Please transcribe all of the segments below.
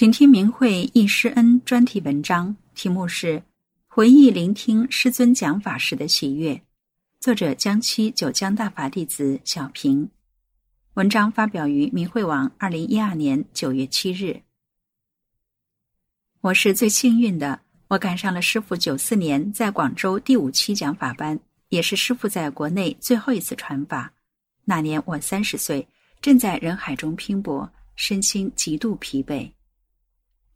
请听明慧忆师恩专题文章，题目是《回忆聆听师尊讲法时的喜悦》，作者江西九江大法弟子小平。文章发表于明慧网，二零一二年九月七日。我是最幸运的，我赶上了师傅九四年在广州第五期讲法班，也是师傅在国内最后一次传法。那年我三十岁，正在人海中拼搏，身心极度疲惫。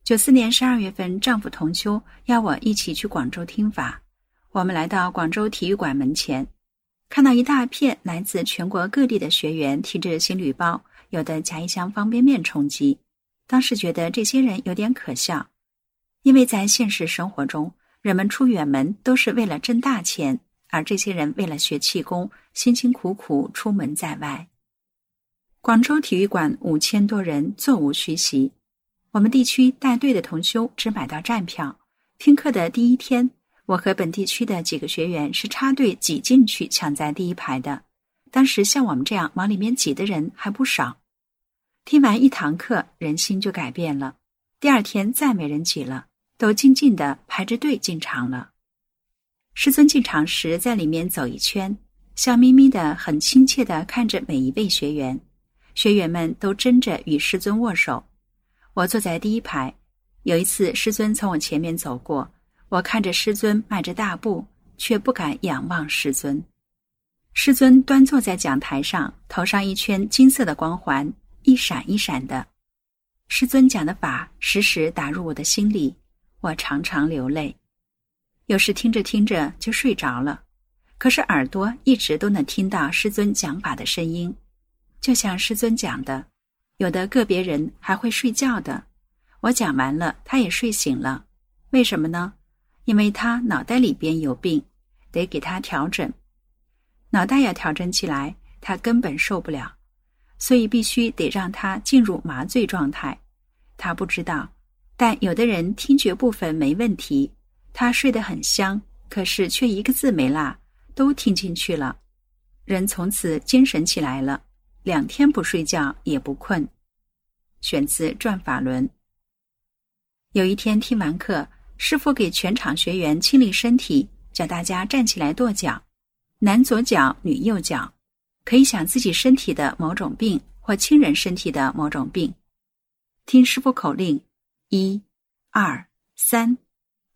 九四年十二月份，丈夫同修邀我一起去广州听法。我们来到广州体育馆门前，看到一大片来自全国各地的学员提着行李包，有的夹一箱方便面充饥。当时觉得这些人有点可笑，因为在现实生活中，人们出远门都是为了挣大钱，而这些人为了学气功，辛辛苦苦出门在外。广州体育馆五千多人，座无虚席。我们地区带队的同修只买到站票。听课的第一天，我和本地区的几个学员是插队挤进去抢在第一排的。当时像我们这样往里面挤的人还不少。听完一堂课，人心就改变了。第二天再没人挤了，都静静的排着队进场了。师尊进场时，在里面走一圈，笑眯眯的，很亲切的看着每一位学员。学员们都争着与师尊握手。我坐在第一排，有一次师尊从我前面走过，我看着师尊迈着大步，却不敢仰望师尊。师尊端坐在讲台上，头上一圈金色的光环，一闪一闪的。师尊讲的法时时打入我的心里，我常常流泪。有时听着听着就睡着了，可是耳朵一直都能听到师尊讲法的声音，就像师尊讲的。有的个别人还会睡觉的，我讲完了，他也睡醒了。为什么呢？因为他脑袋里边有病，得给他调整。脑袋要调整起来，他根本受不了，所以必须得让他进入麻醉状态。他不知道，但有的人听觉部分没问题，他睡得很香，可是却一个字没落，都听进去了，人从此精神起来了。两天不睡觉也不困，选自《转法轮》。有一天听完课，师傅给全场学员清理身体，叫大家站起来跺脚，男左脚，女右脚，可以想自己身体的某种病或亲人身体的某种病。听师傅口令，一、二、三，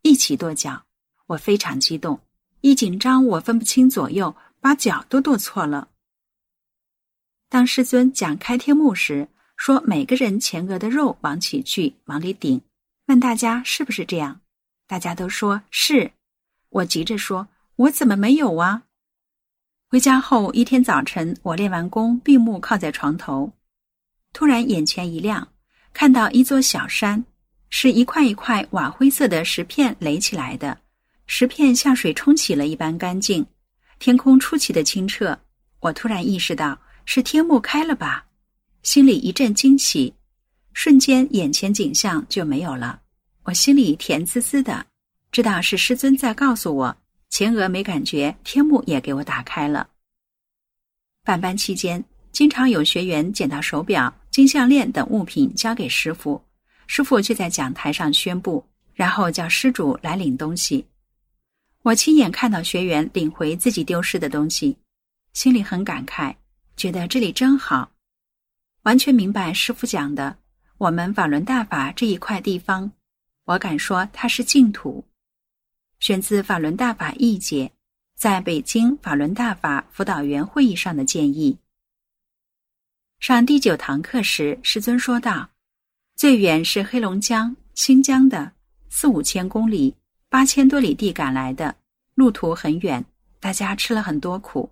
一起跺脚。我非常激动，一紧张我分不清左右，把脚都跺错了。当师尊讲开天目时，说每个人前额的肉往起聚，往里顶，问大家是不是这样？大家都说是。我急着说：“我怎么没有啊？”回家后一天早晨，我练完功，闭目靠在床头，突然眼前一亮，看到一座小山，是一块一块瓦灰色的石片垒起来的，石片像水冲洗了一般干净，天空出奇的清澈。我突然意识到。是天幕开了吧，心里一阵惊喜，瞬间眼前景象就没有了。我心里甜滋滋的，知道是师尊在告诉我，前额没感觉，天幕也给我打开了。办班期间，经常有学员捡到手表、金项链等物品交给师傅，师傅却在讲台上宣布，然后叫施主来领东西。我亲眼看到学员领回自己丢失的东西，心里很感慨。觉得这里真好，完全明白师傅讲的。我们法轮大法这一块地方，我敢说它是净土。选自《法轮大法译解》，在北京法轮大法辅导员会议上的建议。上第九堂课时，师尊说道：“最远是黑龙江、新疆的四五千公里，八千多里地赶来的，路途很远，大家吃了很多苦。”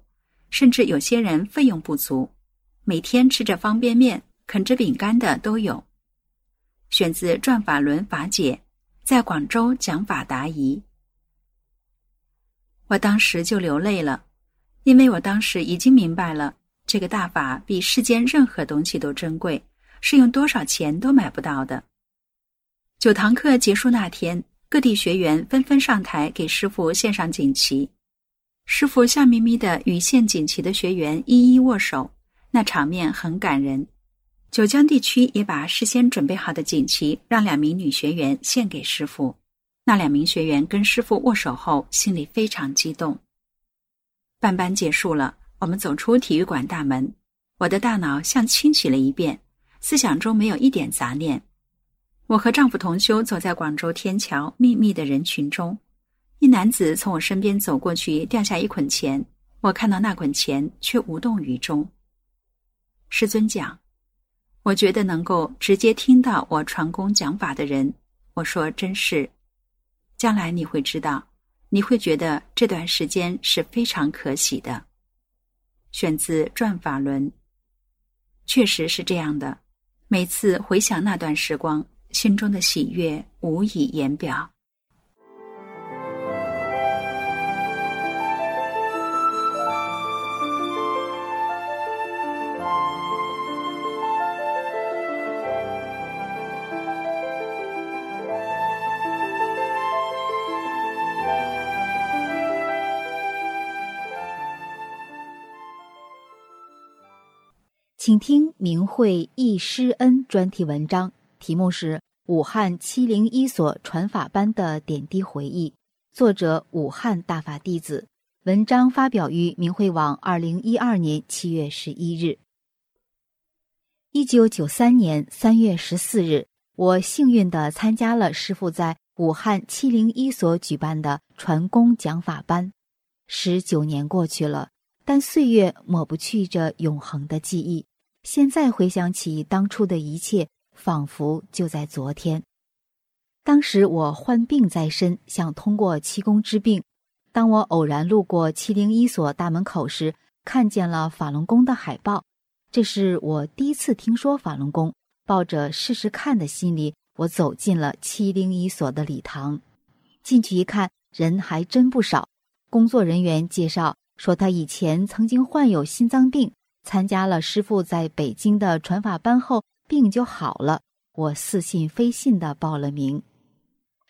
甚至有些人费用不足，每天吃着方便面、啃着饼干的都有。选自《转法轮法解》，在广州讲法答疑。我当时就流泪了，因为我当时已经明白了，这个大法比世间任何东西都珍贵，是用多少钱都买不到的。九堂课结束那天，各地学员纷纷上台给师傅献上锦旗，师傅笑眯眯的与献锦旗的学员一一握手，那场面很感人。九江地区也把事先准备好的锦旗让两名女学员献给师傅。那两名学员跟师傅握手后，心里非常激动。半班结束了，我们走出体育馆大门，我的大脑像清洗了一遍，思想中没有一点杂念。我和丈夫同修走在广州天桥密密的人群中，一男子从我身边走过去，掉下一捆钱，我看到那捆钱却无动于衷。师尊讲，我觉得能够直接听到我传功讲法的人，我说真是。将来你会知道，你会觉得这段时间是非常可喜的。选自《转法轮》，确实是这样的。每次回想那段时光，心中的喜悦无以言表。请听明慧忆师恩专题文章，题目是《武汉七零一所传法班的点滴回忆》，作者武汉大法弟子。文章发表于明慧网，二零一二年七月十一日。一九九三年三月十四日，我幸运地参加了师傅在武汉七零一所举办的传功讲法班。十九年过去了，但岁月抹不去这永恒的记忆。现在回想起当初的一切，仿佛就在昨天。当时我患病在身，想通过气功治病。当我偶然路过七零一所大门口时，看见了法轮功的海报。这是我第一次听说法轮功，抱着试试看的心理，我走进了七零一所的礼堂。进去一看，人还真不少。工作人员介绍说，他以前曾经患有心脏病。参加了师傅在北京的传法班后，病就好了。我似信非信的报了名。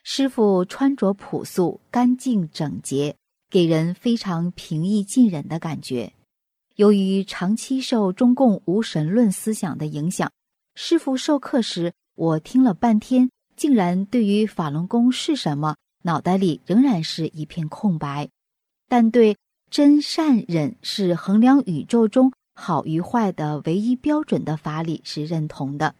师傅穿着朴素、干净整洁，给人非常平易近人的感觉。由于长期受中共无神论思想的影响，师傅授课时，我听了半天，竟然对于法轮功是什么，脑袋里仍然是一片空白。但对真善忍是衡量宇宙中。好与坏的唯一标准的法理是认同的。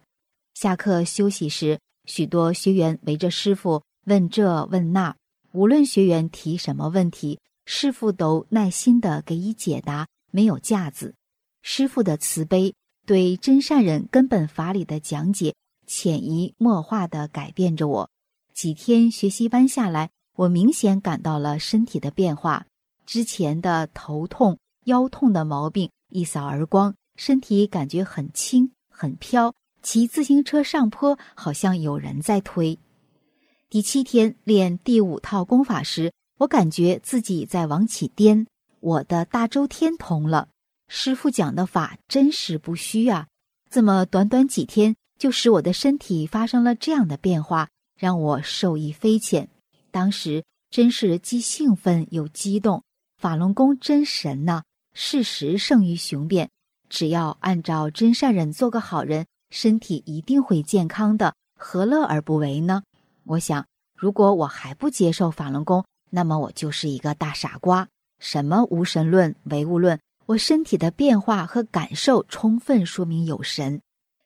下课休息时，许多学员围着师傅问这问那，无论学员提什么问题，师傅都耐心的给予解答，没有架子。师傅的慈悲，对真善人根本法理的讲解，潜移默化的改变着我。几天学习班下来，我明显感到了身体的变化，之前的头痛、腰痛的毛病。一扫而光，身体感觉很轻很飘。骑自行车上坡，好像有人在推。第七天练第五套功法时，我感觉自己在往起颠，我的大周天通了。师傅讲的法真实不虚啊！这么短短几天，就使我的身体发生了这样的变化，让我受益匪浅。当时真是既兴奋又激动，法轮功真神呐！事实胜于雄辩，只要按照真善忍做个好人，身体一定会健康的，何乐而不为呢？我想，如果我还不接受法轮功，那么我就是一个大傻瓜。什么无神论、唯物论？我身体的变化和感受充分说明有神。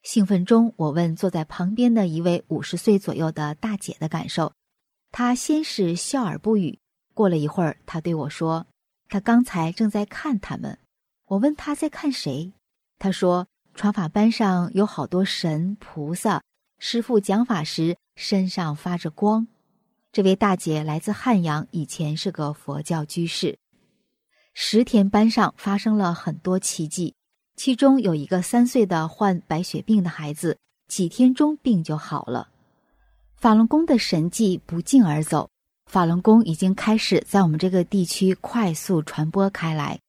兴奋中，我问坐在旁边的一位五十岁左右的大姐的感受，她先是笑而不语，过了一会儿，她对我说。他刚才正在看他们，我问他在看谁，他说传法班上有好多神菩萨，师傅讲法时身上发着光。这位大姐来自汉阳，以前是个佛教居士。十天班上发生了很多奇迹，其中有一个三岁的患白血病的孩子，几天中病就好了。法轮功的神迹不胫而走，法轮功已经开始在我们这个地区快速传播开来。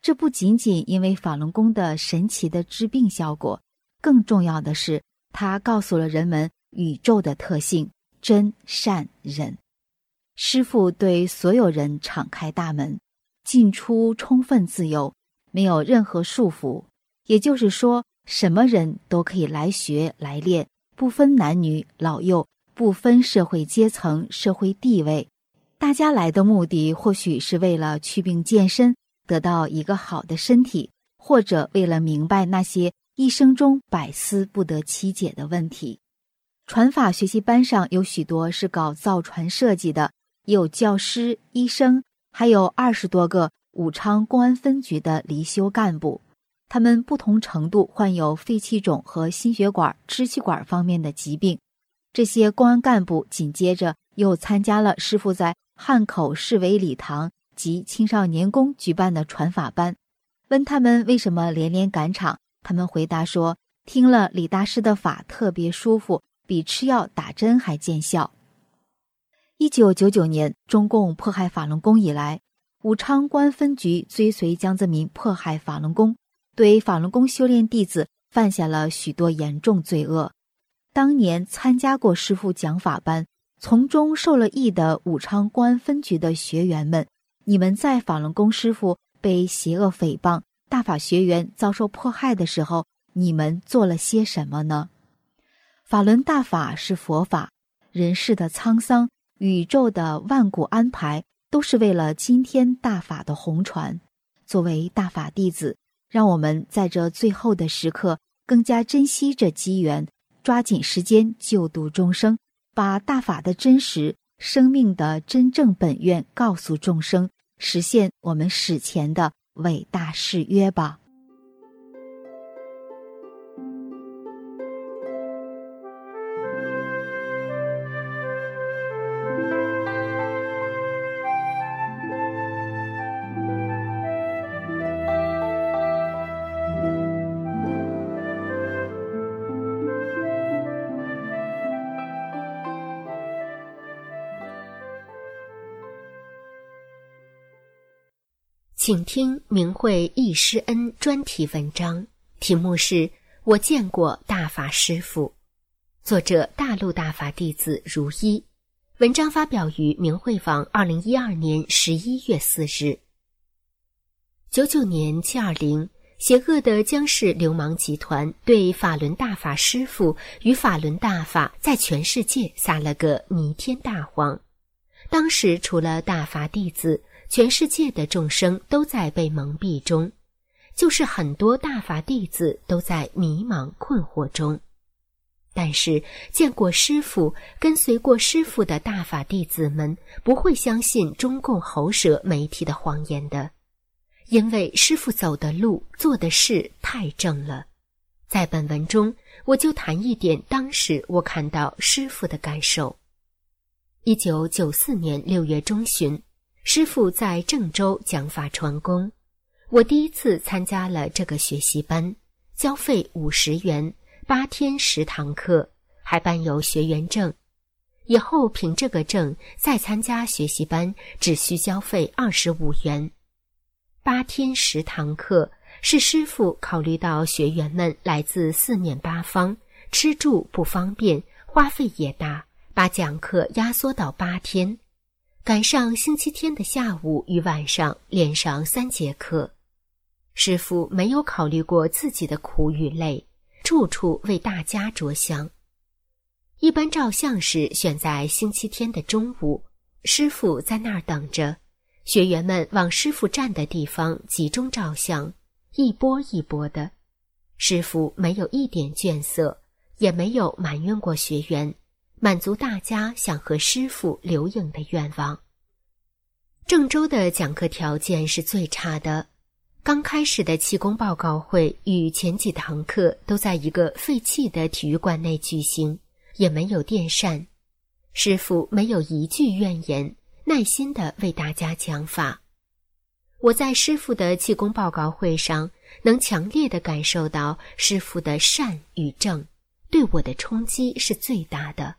这不仅仅因为法轮功的神奇的治病效果，更重要的是，它告诉了人们宇宙的特性：真、善、忍。师傅对所有人敞开大门，进出充分自由，没有任何束缚。也就是说，什么人都可以来学来练，不分男女老幼，不分社会阶层、社会地位。大家来的目的，或许是为了祛病健身。得到一个好的身体，或者为了明白那些一生中百思不得其解的问题，传法学习班上有许多是搞造船设计的，也有教师、医生，还有二十多个武昌公安分局的离休干部。他们不同程度患有肺气肿和心血管、支气管方面的疾病。这些公安干部紧接着又参加了师傅在汉口市委礼堂。及青少年宫举办的传法班，问他们为什么连连赶场，他们回答说：听了李大师的法特别舒服，比吃药打针还见效。一九九九年，中共迫害法轮功以来，武昌公安分局追随江泽民迫害法轮功，对法轮功修炼弟子犯下了许多严重罪恶。当年参加过师傅讲法班，从中受了益的武昌公安分局的学员们。你们在法轮功师傅被邪恶诽谤、大法学员遭受迫害的时候，你们做了些什么呢？法轮大法是佛法，人世的沧桑、宇宙的万古安排，都是为了今天大法的红传。作为大法弟子，让我们在这最后的时刻更加珍惜这机缘，抓紧时间救度众生，把大法的真实、生命的真正本愿告诉众生。实现我们史前的伟大誓约吧。请听明慧易师恩专题文章，题目是《我见过大法师父》，作者大陆大法弟子如一。文章发表于明慧坊，二零一二年十一月四日。九九年七二零，邪恶的江氏流氓集团对法轮大法师父与法轮大法在全世界撒了个弥天大谎。当时除了大法弟子。全世界的众生都在被蒙蔽中，就是很多大法弟子都在迷茫困惑中。但是见过师傅、跟随过师傅的大法弟子们不会相信中共喉舌媒体的谎言的，因为师傅走的路、做的事太正了。在本文中，我就谈一点当时我看到师傅的感受。一九九四年六月中旬。师傅在郑州讲法传功，我第一次参加了这个学习班，交费五十元，八天十堂课，还办有学员证。以后凭这个证再参加学习班，只需交费二十五元。八天十堂课是师傅考虑到学员们来自四面八方，吃住不方便，花费也大，把讲课压缩到八天。赶上星期天的下午与晚上连上三节课，师傅没有考虑过自己的苦与累，处处为大家着想。一般照相是选在星期天的中午，师傅在那儿等着，学员们往师傅站的地方集中照相，一波一波的。师傅没有一点倦色，也没有埋怨过学员。满足大家想和师傅留影的愿望。郑州的讲课条件是最差的，刚开始的气功报告会与前几堂课都在一个废弃的体育馆内举行，也没有电扇。师傅没有一句怨言，耐心的为大家讲法。我在师傅的气功报告会上能强烈的感受到师傅的善与正，对我的冲击是最大的。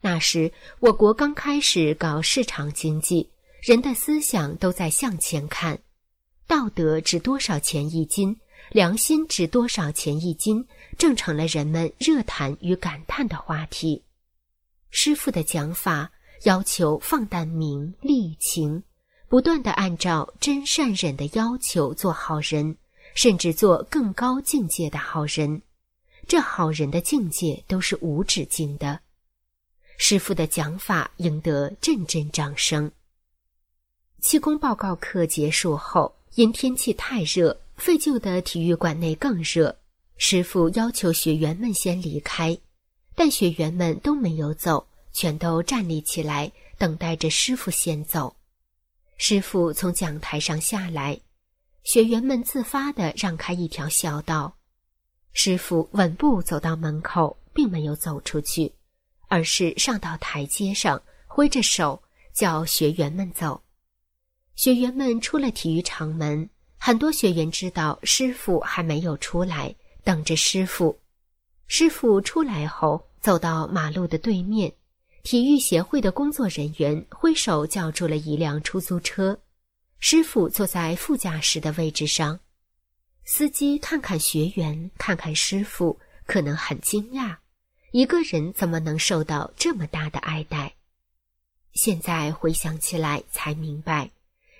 那时，我国刚开始搞市场经济，人的思想都在向前看，道德值多少钱一斤，良心值多少钱一斤，正成了人们热谈与感叹的话题。师傅的讲法要求放淡名利情，不断的按照真善忍的要求做好人，甚至做更高境界的好人。这好人的境界都是无止境的。师傅的讲法赢得阵阵掌声。气功报告课结束后，因天气太热，废旧的体育馆内更热。师傅要求学员们先离开，但学员们都没有走，全都站立起来，等待着师傅先走。师傅从讲台上下来，学员们自发地让开一条小道。师傅稳步走到门口，并没有走出去。而是上到台阶上，挥着手叫学员们走。学员们出了体育场门，很多学员知道师傅还没有出来，等着师傅。师傅出来后，走到马路的对面，体育协会的工作人员挥手叫住了一辆出租车。师傅坐在副驾驶的位置上，司机看看学员，看看师傅，可能很惊讶。一个人怎么能受到这么大的爱戴？现在回想起来才明白，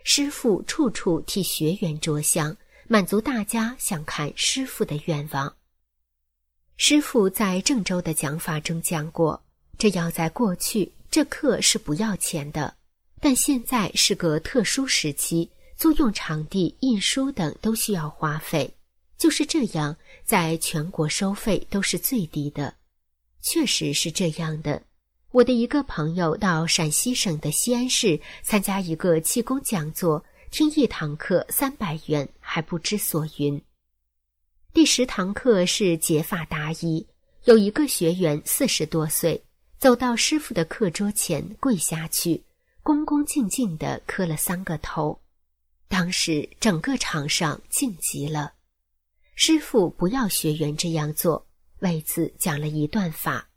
师傅处处替学员着想，满足大家想看师傅的愿望。师傅在郑州的讲法中讲过，这要在过去，这课是不要钱的，但现在是个特殊时期，租用场地、印书等都需要花费。就是这样，在全国收费都是最低的。确实是这样的。我的一个朋友到陕西省的西安市参加一个气功讲座，听一堂课三百元，还不知所云。第十堂课是解法答疑，有一个学员四十多岁，走到师傅的课桌前跪下去，恭恭敬敬地磕了三个头。当时整个场上静极了。师傅不要学员这样做。为此讲了一段法，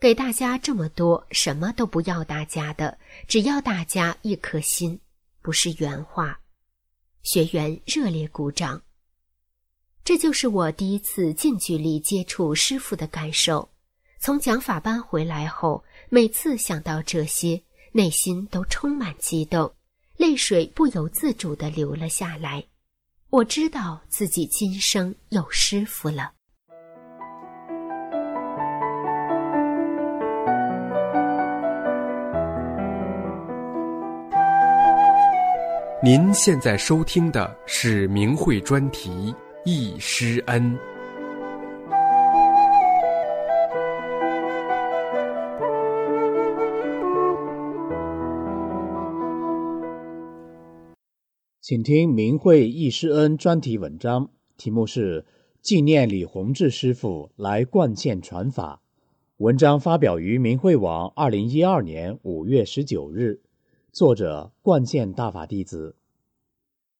给大家这么多，什么都不要大家的，只要大家一颗心，不是原话。学员热烈鼓掌。这就是我第一次近距离接触师傅的感受。从讲法班回来后，每次想到这些，内心都充满激动，泪水不由自主的流了下来。我知道自己今生有师傅了。您现在收听的是明慧专题《易师恩》。请听明慧易师恩专题文章，题目是《纪念李洪志师傅来冠县传法》。文章发表于明慧网，二零一二年五月十九日。作者冠县大法弟子，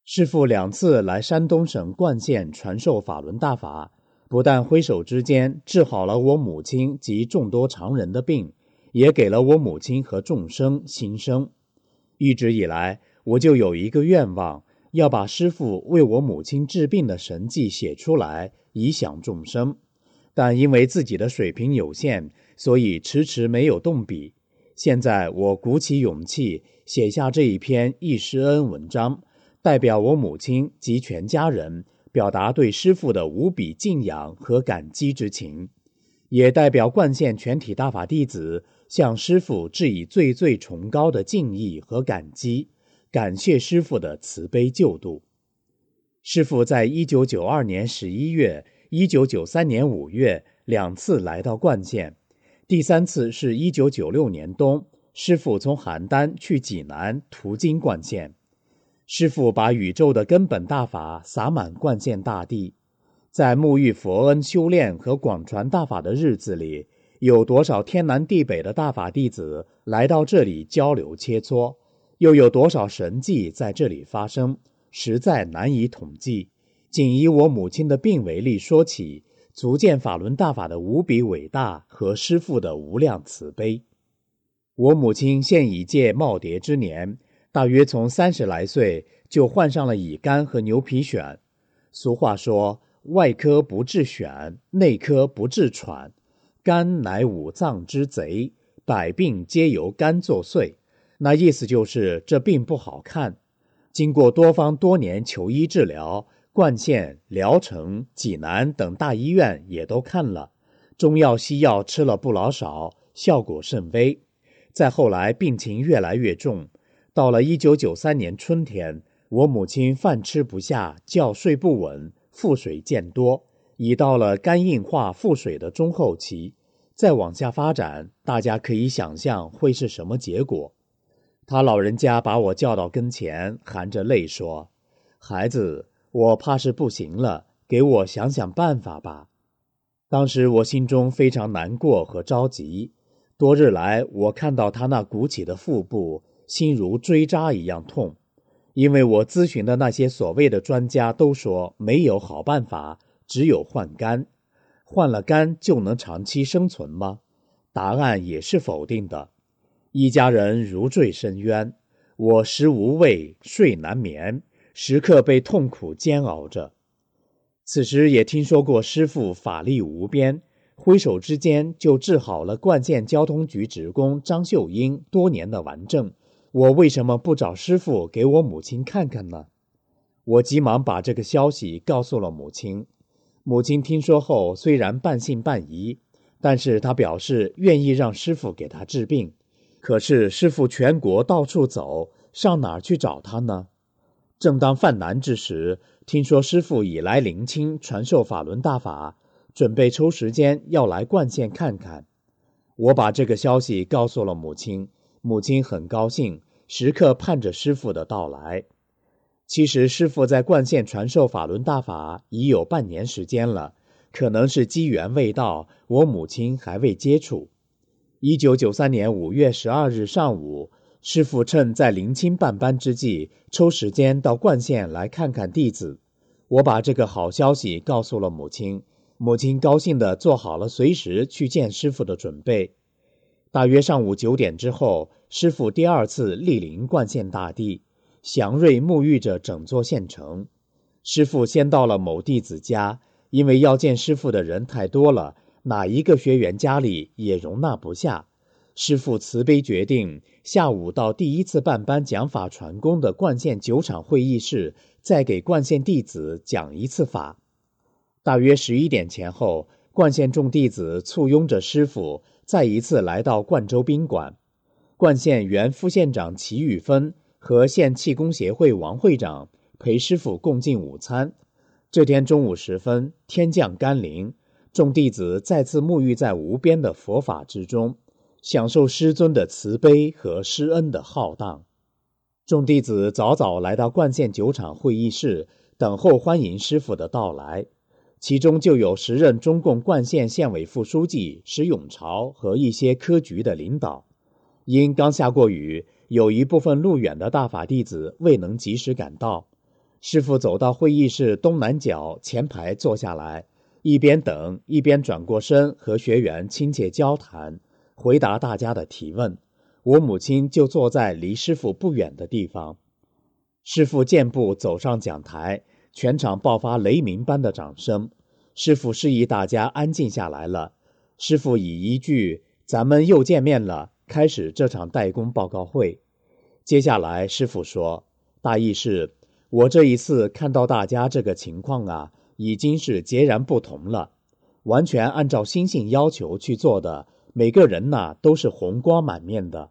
师父两次来山东省冠县传授法轮大法，不但挥手之间治好了我母亲及众多常人的病，也给了我母亲和众生新生。一直以来，我就有一个愿望，要把师父为我母亲治病的神迹写出来，以享众生。但因为自己的水平有限，所以迟迟没有动笔。现在我鼓起勇气。写下这一篇忆师恩文章，代表我母亲及全家人表达对师父的无比敬仰和感激之情，也代表冠县全体大法弟子向师父致以最最崇高的敬意和感激，感谢师父的慈悲救度。师父在一九九二年十一月、一九九三年五月两次来到冠县，第三次是一九九六年冬。师傅从邯郸去济南，途经冠县。师傅把宇宙的根本大法洒满冠县大地，在沐浴佛恩、修炼和广传大法的日子里，有多少天南地北的大法弟子来到这里交流切磋？又有多少神迹在这里发生？实在难以统计。仅以我母亲的病为例说起，足见法轮大法的无比伟大和师父的无量慈悲。我母亲现已届耄耋之年，大约从三十来岁就患上了乙肝和牛皮癣。俗话说：“外科不治癣，内科不治喘。肝乃五脏之贼，百病皆由肝作祟。”那意思就是这病不好看。经过多方多年求医治疗，冠县、聊城、济南等大医院也都看了，中药西药吃了不老少，效果甚微。再后来，病情越来越重。到了一九九三年春天，我母亲饭吃不下，觉睡不稳，腹水渐多，已到了肝硬化腹水的中后期。再往下发展，大家可以想象会是什么结果。他老人家把我叫到跟前，含着泪说：“孩子，我怕是不行了，给我想想办法吧。”当时我心中非常难过和着急。多日来，我看到他那鼓起的腹部，心如锥扎一样痛。因为我咨询的那些所谓的专家都说没有好办法，只有换肝。换了肝就能长期生存吗？答案也是否定的。一家人如坠深渊，我食无味，睡难眠，时刻被痛苦煎熬着。此时也听说过师傅法力无边。挥手之间就治好了冠县交通局职工张秀英多年的顽症，我为什么不找师傅给我母亲看看呢？我急忙把这个消息告诉了母亲。母亲听说后虽然半信半疑，但是她表示愿意让师傅给她治病。可是师傅全国到处走，上哪儿去找他呢？正当犯难之时，听说师傅已来临清传授法轮大法。准备抽时间要来冠县看看，我把这个消息告诉了母亲，母亲很高兴，时刻盼着师傅的到来。其实师傅在冠县传授法轮大法已有半年时间了，可能是机缘未到，我母亲还未接触。一九九三年五月十二日上午，师傅趁在临清办班之际，抽时间到冠县来看看弟子。我把这个好消息告诉了母亲。母亲高兴地做好了随时去见师傅的准备。大约上午九点之后，师傅第二次莅临冠县大地，祥瑞沐浴着整座县城。师傅先到了某弟子家，因为要见师傅的人太多了，哪一个学员家里也容纳不下。师傅慈悲决定，下午到第一次办班讲法传功的冠县酒厂会议室，再给冠县弟子讲一次法。大约十一点前后，冠县众弟子簇拥着师傅，再一次来到冠州宾馆。冠县原副县长齐玉芬和县气功协会王会长陪师傅共进午餐。这天中午时分，天降甘霖，众弟子再次沐浴在无边的佛法之中，享受师尊的慈悲和师恩的浩荡。众弟子早早来到冠县酒厂会议室，等候欢迎师傅的到来。其中就有时任中共冠县县委副书记石永朝和一些科局的领导。因刚下过雨，有一部分路远的大法弟子未能及时赶到。师傅走到会议室东南角前排坐下来，一边等一边转过身和学员亲切交谈，回答大家的提问。我母亲就坐在离师傅不远的地方。师傅健步走上讲台。全场爆发雷鸣般的掌声。师傅示意大家安静下来了。师傅以一句“咱们又见面了”开始这场代工报告会。接下来，师傅说：“大意是，我这一次看到大家这个情况啊，已经是截然不同了。完全按照心性要求去做的，每个人呐都是红光满面的。”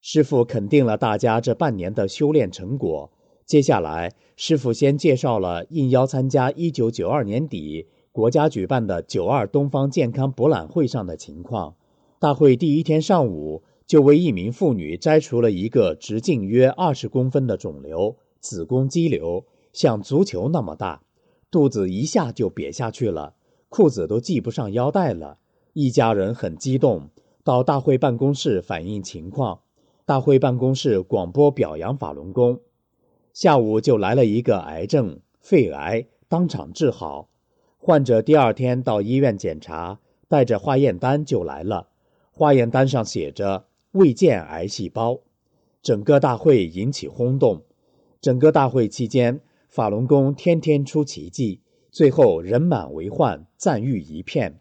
师傅肯定了大家这半年的修炼成果。接下来，师傅先介绍了应邀参加1992年底国家举办的“九二东方健康博览会”上的情况。大会第一天上午，就为一名妇女摘除了一个直径约二十公分的肿瘤——子宫肌瘤，像足球那么大，肚子一下就瘪下去了，裤子都系不上腰带了。一家人很激动，到大会办公室反映情况。大会办公室广播表扬法轮功。下午就来了一个癌症、肺癌当场治好。患者第二天到医院检查，带着化验单就来了。化验单上写着未见癌细胞。整个大会引起轰动。整个大会期间，法轮功天天出奇迹，最后人满为患，赞誉一片。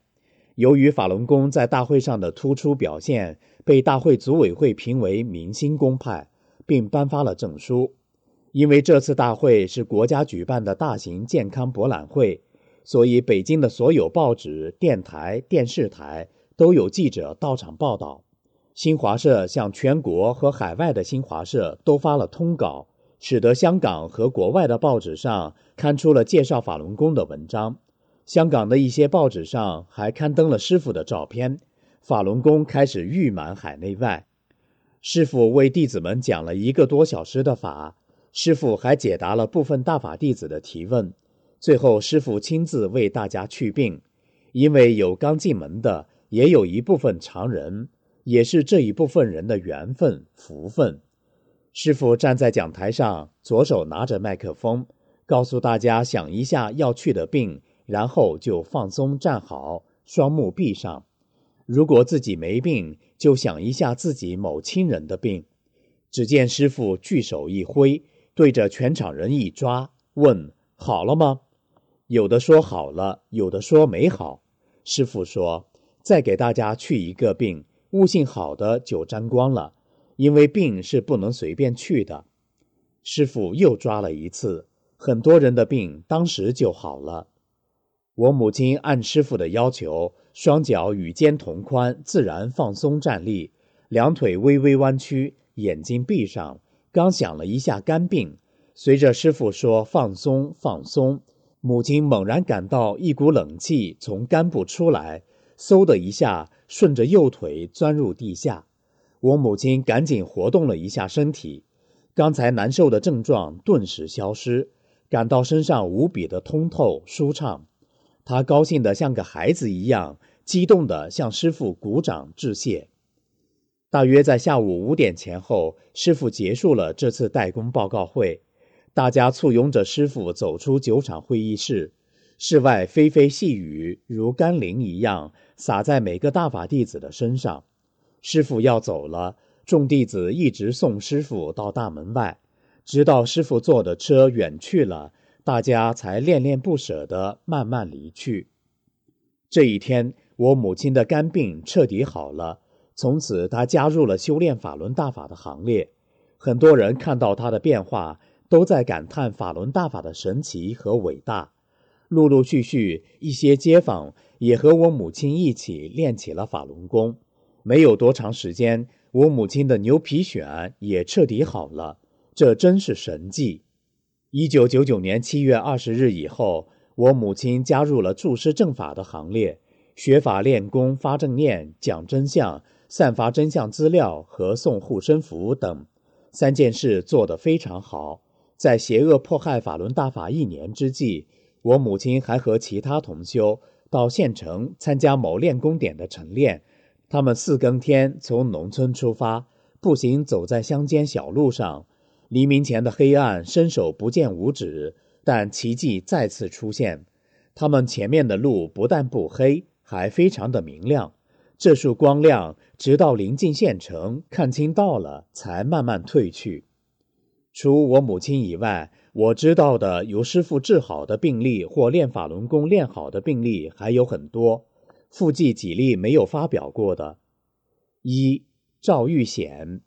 由于法轮功在大会上的突出表现，被大会组委会评为明星公派，并颁发了证书。因为这次大会是国家举办的大型健康博览会，所以北京的所有报纸、电台、电视台都有记者到场报道。新华社向全国和海外的新华社都发了通稿，使得香港和国外的报纸上刊出了介绍法轮功的文章。香港的一些报纸上还刊登了师傅的照片。法轮功开始誉满海内外。师傅为弟子们讲了一个多小时的法。师傅还解答了部分大法弟子的提问，最后师傅亲自为大家去病，因为有刚进门的，也有一部分常人，也是这一部分人的缘分福分。师傅站在讲台上，左手拿着麦克风，告诉大家想一下要去的病，然后就放松站好，双目闭上。如果自己没病，就想一下自己某亲人的病。只见师傅巨手一挥。对着全场人一抓，问：“好了吗？”有的说好了，有的说没好。师傅说：“再给大家去一个病，悟性好的就沾光了，因为病是不能随便去的。”师傅又抓了一次，很多人的病当时就好了。我母亲按师傅的要求，双脚与肩同宽，自然放松站立，两腿微微弯曲，眼睛闭上。刚想了一下肝病，随着师傅说放松放松，母亲猛然感到一股冷气从肝部出来，嗖的一下顺着右腿钻入地下。我母亲赶紧活动了一下身体，刚才难受的症状顿时消失，感到身上无比的通透舒畅。他高兴的像个孩子一样，激动的向师傅鼓掌致谢。大约在下午五点前后，师傅结束了这次代工报告会，大家簇拥着师傅走出酒厂会议室。室外霏霏细雨如甘霖一样洒在每个大法弟子的身上。师傅要走了，众弟子一直送师傅到大门外，直到师傅坐的车远去了，大家才恋恋不舍地慢慢离去。这一天，我母亲的肝病彻底好了。从此，她加入了修炼法轮大法的行列。很多人看到她的变化，都在感叹法轮大法的神奇和伟大。陆陆续续，一些街坊也和我母亲一起练起了法轮功。没有多长时间，我母亲的牛皮癣也彻底好了，这真是神迹。一九九九年七月二十日以后，我母亲加入了注师正法的行列，学法练功，发正念，讲真相。散发真相资料和送护身符等三件事做得非常好。在邪恶迫害法轮大法一年之际，我母亲还和其他同修到县城参加某练功点的晨练。他们四更天从农村出发，步行走在乡间小路上。黎明前的黑暗伸手不见五指，但奇迹再次出现。他们前面的路不但不黑，还非常的明亮。这束光亮直到临近县城，看清到了，才慢慢退去。除我母亲以外，我知道的由师傅治好的病例或练法轮功练好的病例还有很多。附记几例没有发表过的：一、赵玉显，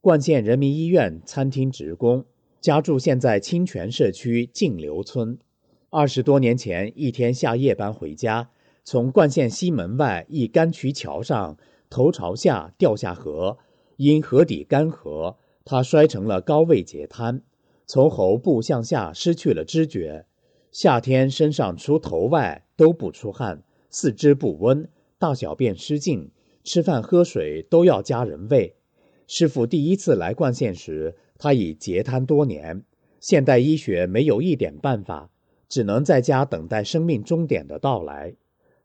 冠县人民医院餐厅职工，家住现在清泉社区静流村。二十多年前，一天下夜班回家。从灌县西门外一干渠桥上，头朝下掉下河，因河底干涸，他摔成了高位截瘫，从喉部向下失去了知觉。夏天身上除头外都不出汗，四肢不温，大小便失禁，吃饭喝水都要家人喂。师傅第一次来灌县时，他已截瘫多年，现代医学没有一点办法，只能在家等待生命终点的到来。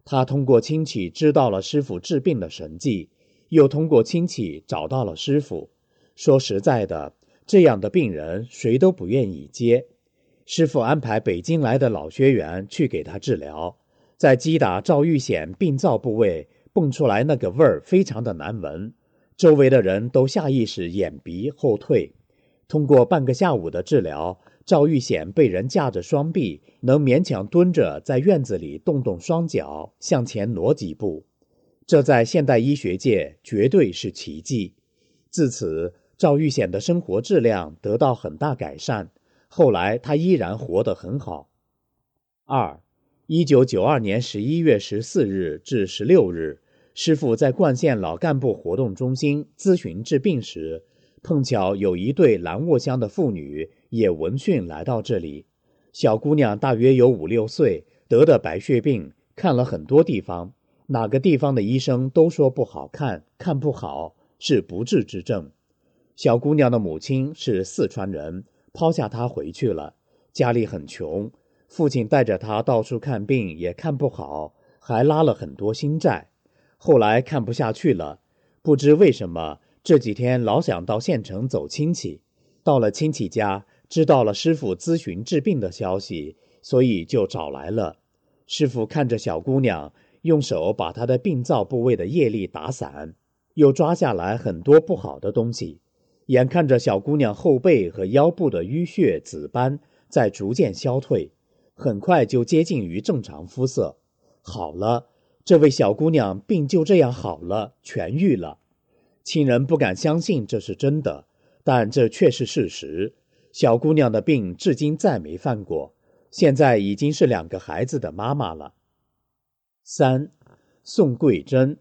他通过亲戚知道了师傅治病的神迹，又通过亲戚找到了师傅。说实在的，这样的病人谁都不愿意接。师傅安排北京来的老学员去给他治疗，在击打赵玉显病灶部位蹦出来那个味儿非常的难闻，周围的人都下意识掩鼻后退。通过半个下午的治疗，赵玉显被人架着双臂，能勉强蹲着在院子里动动双脚，向前挪几步。这在现代医学界绝对是奇迹。自此，赵玉显的生活质量得到很大改善。后来，他依然活得很好。二，一九九二年十一月十四日至十六日，师傅在冠县老干部活动中心咨询治病时，碰巧有一对兰沃乡的妇女也闻讯来到这里。小姑娘大约有五六岁，得的白血病，看了很多地方。哪个地方的医生都说不好看，看不好是不治之症。小姑娘的母亲是四川人，抛下她回去了，家里很穷，父亲带着她到处看病也看不好，还拉了很多新债。后来看不下去了，不知为什么这几天老想到县城走亲戚，到了亲戚家，知道了师傅咨询治病的消息，所以就找来了。师傅看着小姑娘。用手把她的病灶部位的业力打散，又抓下来很多不好的东西。眼看着小姑娘后背和腰部的淤血紫斑在逐渐消退，很快就接近于正常肤色。好了，这位小姑娘病就这样好了，痊愈了。亲人不敢相信这是真的，但这却是事实。小姑娘的病至今再没犯过，现在已经是两个孩子的妈妈了。三，宋桂珍，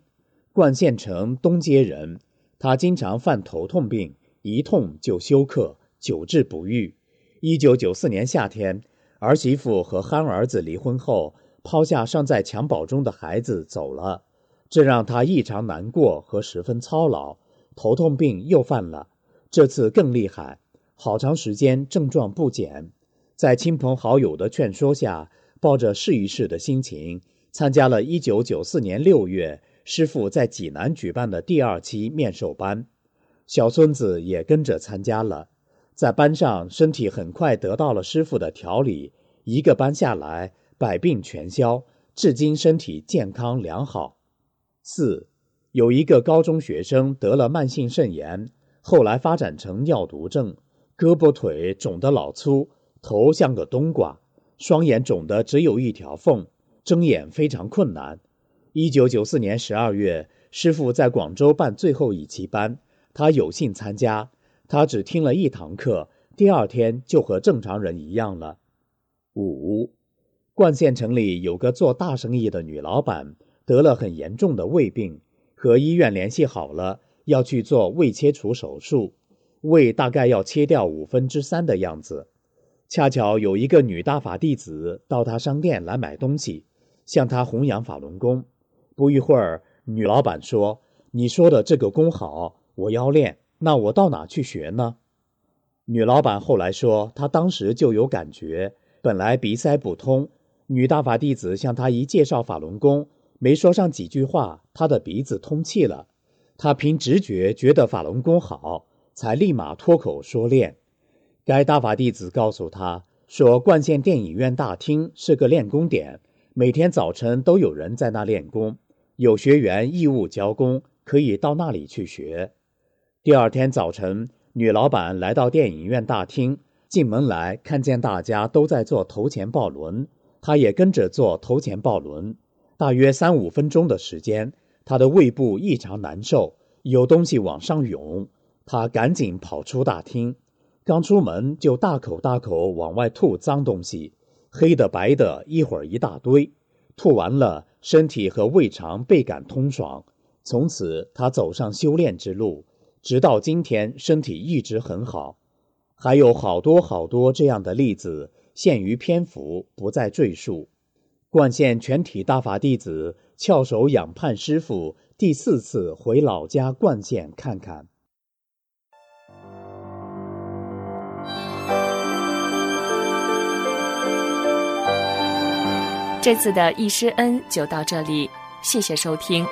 冠县城东街人。她经常犯头痛病，一痛就休克，久治不愈。一九九四年夏天，儿媳妇和憨儿子离婚后，抛下尚在襁褓中的孩子走了，这让他异常难过和十分操劳。头痛病又犯了，这次更厉害，好长时间症状不减。在亲朋好友的劝说下，抱着试一试的心情。参加了1994年6月师傅在济南举办的第二期面授班，小孙子也跟着参加了。在班上，身体很快得到了师傅的调理，一个班下来，百病全消，至今身体健康良好。四，有一个高中学生得了慢性肾炎，后来发展成尿毒症，胳膊腿肿得老粗，头像个冬瓜，双眼肿得只有一条缝。睁眼非常困难。一九九四年十二月，师傅在广州办最后一期班，他有幸参加。他只听了一堂课，第二天就和正常人一样了。五，冠县城里有个做大生意的女老板，得了很严重的胃病，和医院联系好了，要去做胃切除手术，胃大概要切掉五分之三的样子。恰巧有一个女大法弟子到他商店来买东西。向他弘扬法轮功，不一会儿，女老板说：“你说的这个功好，我要练，那我到哪去学呢？”女老板后来说，她当时就有感觉，本来鼻塞不通，女大法弟子向他一介绍法轮功，没说上几句话，他的鼻子通气了。他凭直觉觉得法轮功好，才立马脱口说练。该大法弟子告诉他说：“冠县电影院大厅是个练功点。”每天早晨都有人在那练功，有学员义务教功，可以到那里去学。第二天早晨，女老板来到电影院大厅，进门来看见大家都在做头前抱轮，他也跟着做头前抱轮。大约三五分钟的时间，他的胃部异常难受，有东西往上涌，他赶紧跑出大厅，刚出门就大口大口往外吐脏东西。黑的白的，一会儿一大堆，吐完了，身体和胃肠倍感通爽。从此，他走上修炼之路，直到今天，身体一直很好。还有好多好多这样的例子，限于篇幅，不再赘述。冠县全体大法弟子翘首仰盼师傅第四次回老家冠县看看。这次的易师恩就到这里，谢谢收听。